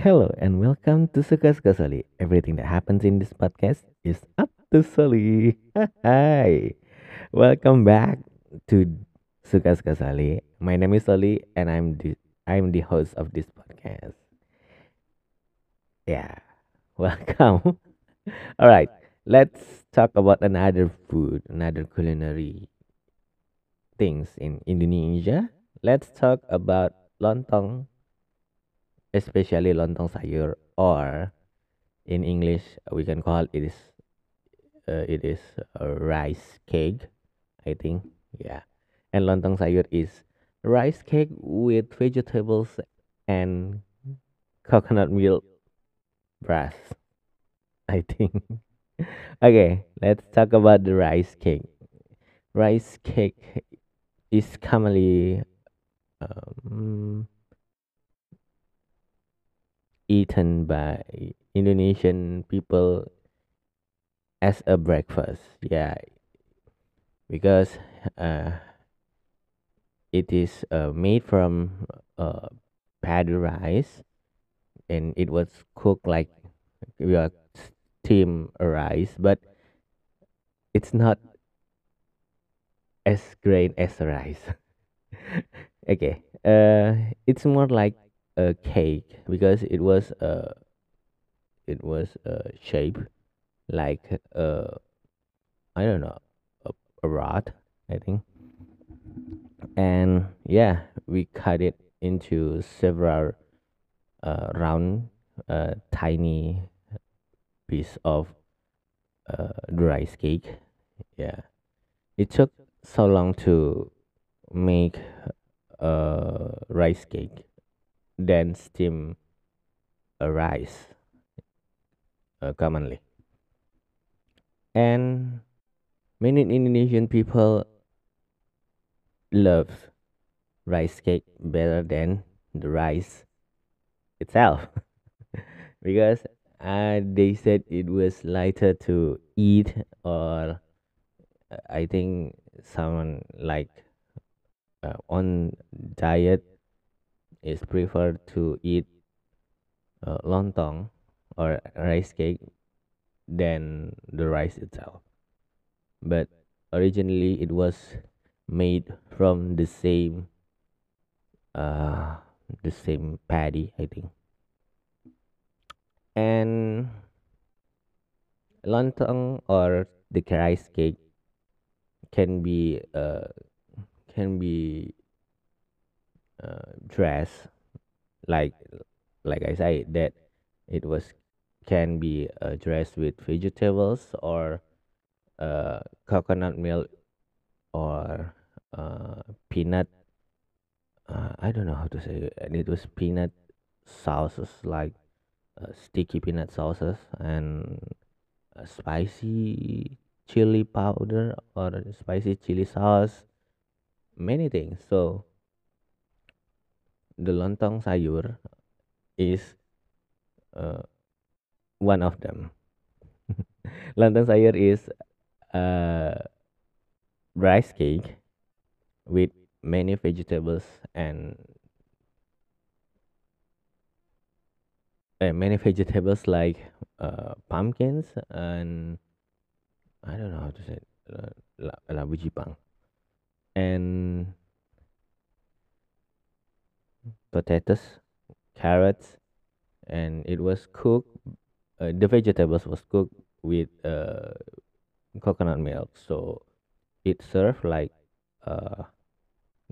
Hello and welcome to Suka Suka Soli. Everything that happens in this podcast is up to Soli. Hi, welcome back to Suka Suka Soli. My name is Soli and I'm the I'm the host of this podcast. Yeah, welcome. All right, let's talk about another food, another culinary things in Indonesia. Let's talk about lontong, especially lontong sayur, or in English we can call it is uh, it is a rice cake. I think yeah, and lontong sayur is rice cake with vegetables and coconut milk broth. I think. okay, let's talk about the rice cake. Rice cake is commonly um, eaten by Indonesian people as a breakfast. Yeah, because uh, it is uh, made from uh, paddy rice and it was cooked like we are steam rice, but it's not as great as rice. okay, uh, it's more like a cake because it was a it was a shape like a I don't know a, a rod I think. And yeah we cut it into several uh, round uh, tiny piece of uh, rice cake. Yeah. It took so long to make a rice cake then steam a rice uh, commonly. And many indonesian people love rice cake better than the rice itself. Because uh, they said it was lighter to eat or uh, i think someone like uh, on diet is preferred to eat uh, lontong or rice cake than the rice itself. But originally it was made from the same uh the same paddy i think. And lontong or the rice cake can be uh can be uh, dressed like like i said that it was can be uh, dressed with vegetables or uh, coconut milk or uh, peanut uh, i don't know how to say it. And it was peanut sauces like uh, sticky peanut sauces and spicy chili powder or spicy chili sauce many things. So the lontong sayur is uh, one of them. Lontong sayur is a rice cake with many vegetables and uh, many vegetables like uh, pumpkins and I don't know how to say it, uh, la- potatoes, carrots, and it was cooked. Uh, the vegetables was cooked with uh, coconut milk, so it served like uh,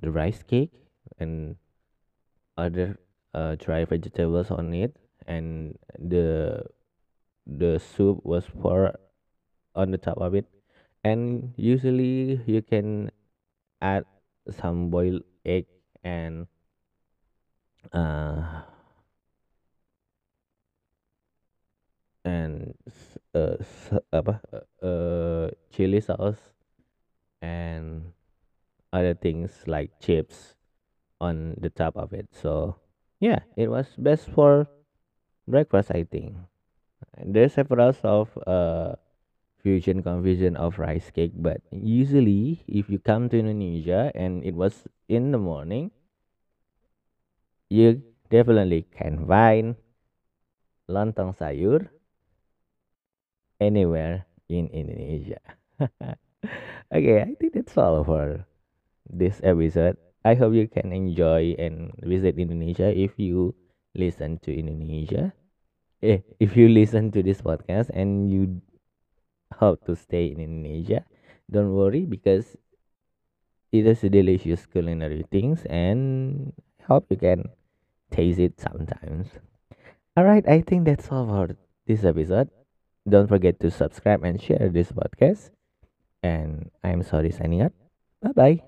the rice cake and other uh, dry vegetables on it, and the the soup was poured on the top of it. And usually you can add some boiled egg and uh, and s- uh, apa uh, uh, chili sauce and other things like chips on the top of it. So yeah, it was best for breakfast, I think. And there's several of uh fusion confusion of rice cake, but usually if you come to Indonesia and it was in the morning, you definitely can find lontong sayur anywhere in Indonesia. okay, I think that's all for this episode. I hope you can enjoy and visit Indonesia if you listen to Indonesia. Eh, if you listen to this podcast and you hope to stay in Indonesia, don't worry because it is delicious culinary things and hope you can taste it sometimes. All right, I think that's all for this episode. Don't forget to subscribe and share this podcast. And I'm Soli signing out. Bye bye.